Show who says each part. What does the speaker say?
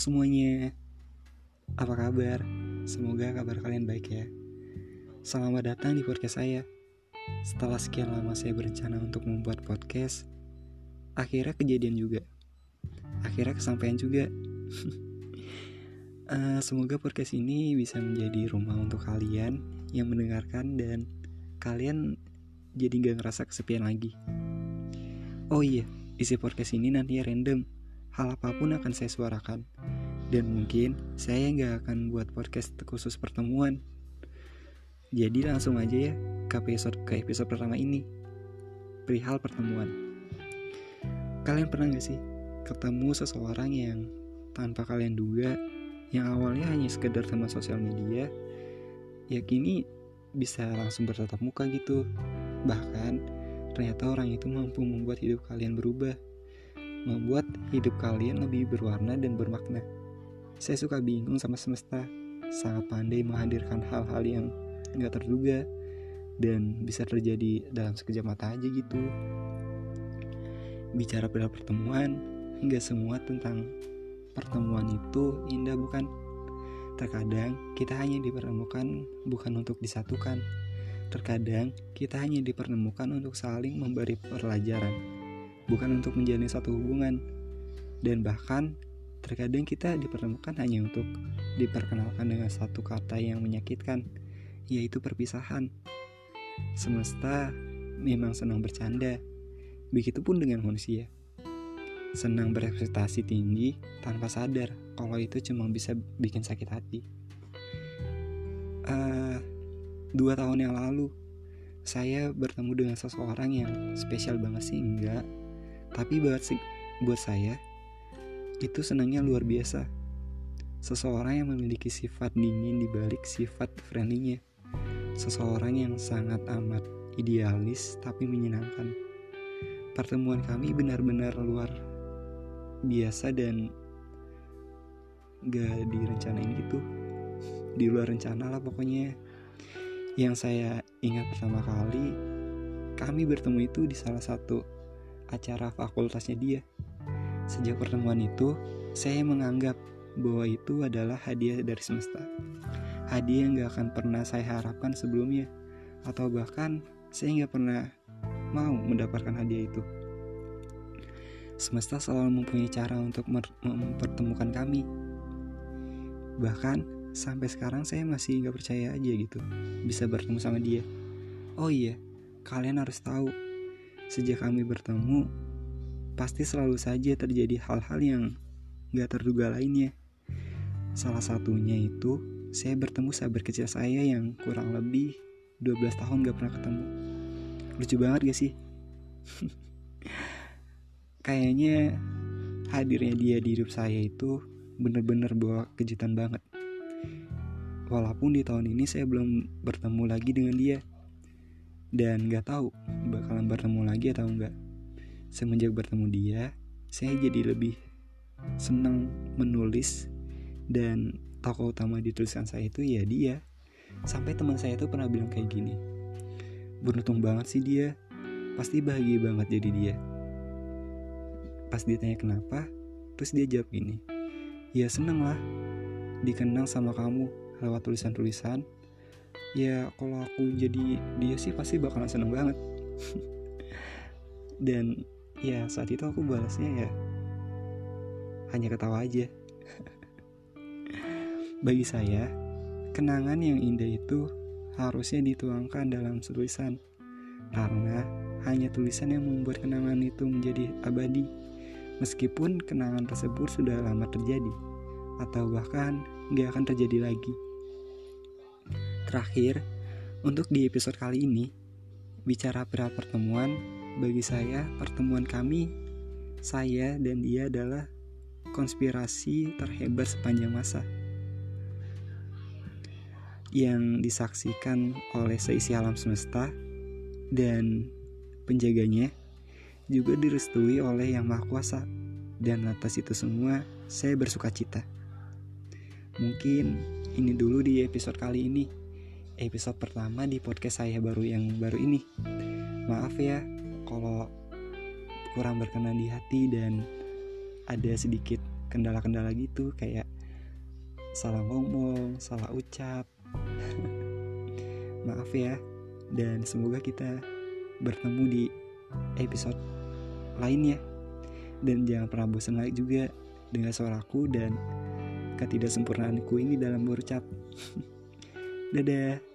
Speaker 1: semuanya, apa kabar? Semoga kabar kalian baik ya. Selamat datang di podcast saya. Setelah sekian lama saya berencana untuk membuat podcast, akhirnya kejadian juga. Akhirnya kesampaian juga. uh, semoga podcast ini bisa menjadi rumah untuk kalian yang mendengarkan dan kalian jadi gak ngerasa kesepian lagi. Oh iya, isi podcast ini nanti random. Hal apa pun akan saya suarakan. Dan mungkin saya nggak akan buat podcast khusus pertemuan. Jadi langsung aja ya ke episode ke episode pertama ini. Perihal pertemuan. Kalian pernah gak sih ketemu seseorang yang tanpa kalian duga, yang awalnya hanya sekedar teman sosial media, ya kini bisa langsung bertatap muka gitu. Bahkan ternyata orang itu mampu membuat hidup kalian berubah, membuat hidup kalian lebih berwarna dan bermakna. Saya suka bingung sama semesta, sangat pandai menghadirkan hal-hal yang nggak terduga dan bisa terjadi dalam sekejap mata aja gitu. Bicara pada pertemuan, nggak semua tentang pertemuan itu indah bukan? Terkadang kita hanya dipertemukan bukan untuk disatukan. Terkadang kita hanya dipertemukan untuk saling memberi pelajaran, bukan untuk menjalin satu hubungan. Dan bahkan Terkadang kita dipertemukan hanya untuk diperkenalkan dengan satu kata yang menyakitkan, yaitu perpisahan. Semesta memang senang bercanda, begitupun dengan manusia. Senang berekspektasi tinggi tanpa sadar kalau itu cuma bisa bikin sakit hati. Uh, dua tahun yang lalu, saya bertemu dengan seseorang yang spesial banget sih enggak, tapi buat buat saya itu senangnya luar biasa. Seseorang yang memiliki sifat dingin di balik sifat friendly-nya. Seseorang yang sangat amat idealis tapi menyenangkan. Pertemuan kami benar-benar luar biasa dan gak direncanain gitu. Di luar rencana lah pokoknya. Yang saya ingat pertama kali, kami bertemu itu di salah satu acara fakultasnya dia. Sejak pertemuan itu, saya menganggap bahwa itu adalah hadiah dari semesta. Hadiah yang gak akan pernah saya harapkan sebelumnya, atau bahkan saya gak pernah mau mendapatkan hadiah itu. Semesta selalu mempunyai cara untuk mempertemukan kami. Bahkan sampai sekarang saya masih gak percaya aja gitu bisa bertemu sama dia. Oh iya, kalian harus tahu, sejak kami bertemu, pasti selalu saja terjadi hal-hal yang gak terduga lainnya. Salah satunya itu, saya bertemu sahabat kecil saya yang kurang lebih 12 tahun gak pernah ketemu. Lucu banget gak sih? Kayaknya hadirnya dia di hidup saya itu bener-bener bawa kejutan banget. Walaupun di tahun ini saya belum bertemu lagi dengan dia. Dan gak tahu bakalan bertemu lagi atau enggak. Semenjak bertemu dia, saya jadi lebih senang menulis dan tokoh utama di tulisan saya itu ya dia. Sampai teman saya itu pernah bilang kayak gini. Beruntung banget sih dia, pasti bahagia banget jadi dia. Pas ditanya kenapa, terus dia jawab gini. Ya seneng lah, dikenang sama kamu lewat tulisan-tulisan. Ya kalau aku jadi dia sih pasti bakalan seneng banget. Dan ya saat itu aku balasnya ya hanya ketawa aja. Bagi saya kenangan yang indah itu harusnya dituangkan dalam tulisan karena hanya tulisan yang membuat kenangan itu menjadi abadi. Meskipun kenangan tersebut sudah lama terjadi atau bahkan gak akan terjadi lagi terakhir untuk di episode kali ini bicara perihal pertemuan bagi saya, pertemuan kami, saya dan dia adalah konspirasi terhebat sepanjang masa yang disaksikan oleh seisi alam semesta dan penjaganya juga direstui oleh Yang Maha Kuasa dan atas itu semua saya bersuka cita. Mungkin ini dulu di episode kali ini. Episode pertama di podcast saya baru yang baru ini. Maaf ya kalau kurang berkenan di hati dan ada sedikit kendala-kendala gitu kayak salah ngomong, salah ucap. Maaf ya. Dan semoga kita bertemu di episode lainnya. Dan jangan pernah bosan lagi juga dengan suaraku dan ketidaksempurnaanku ini dalam berucap. Dadah.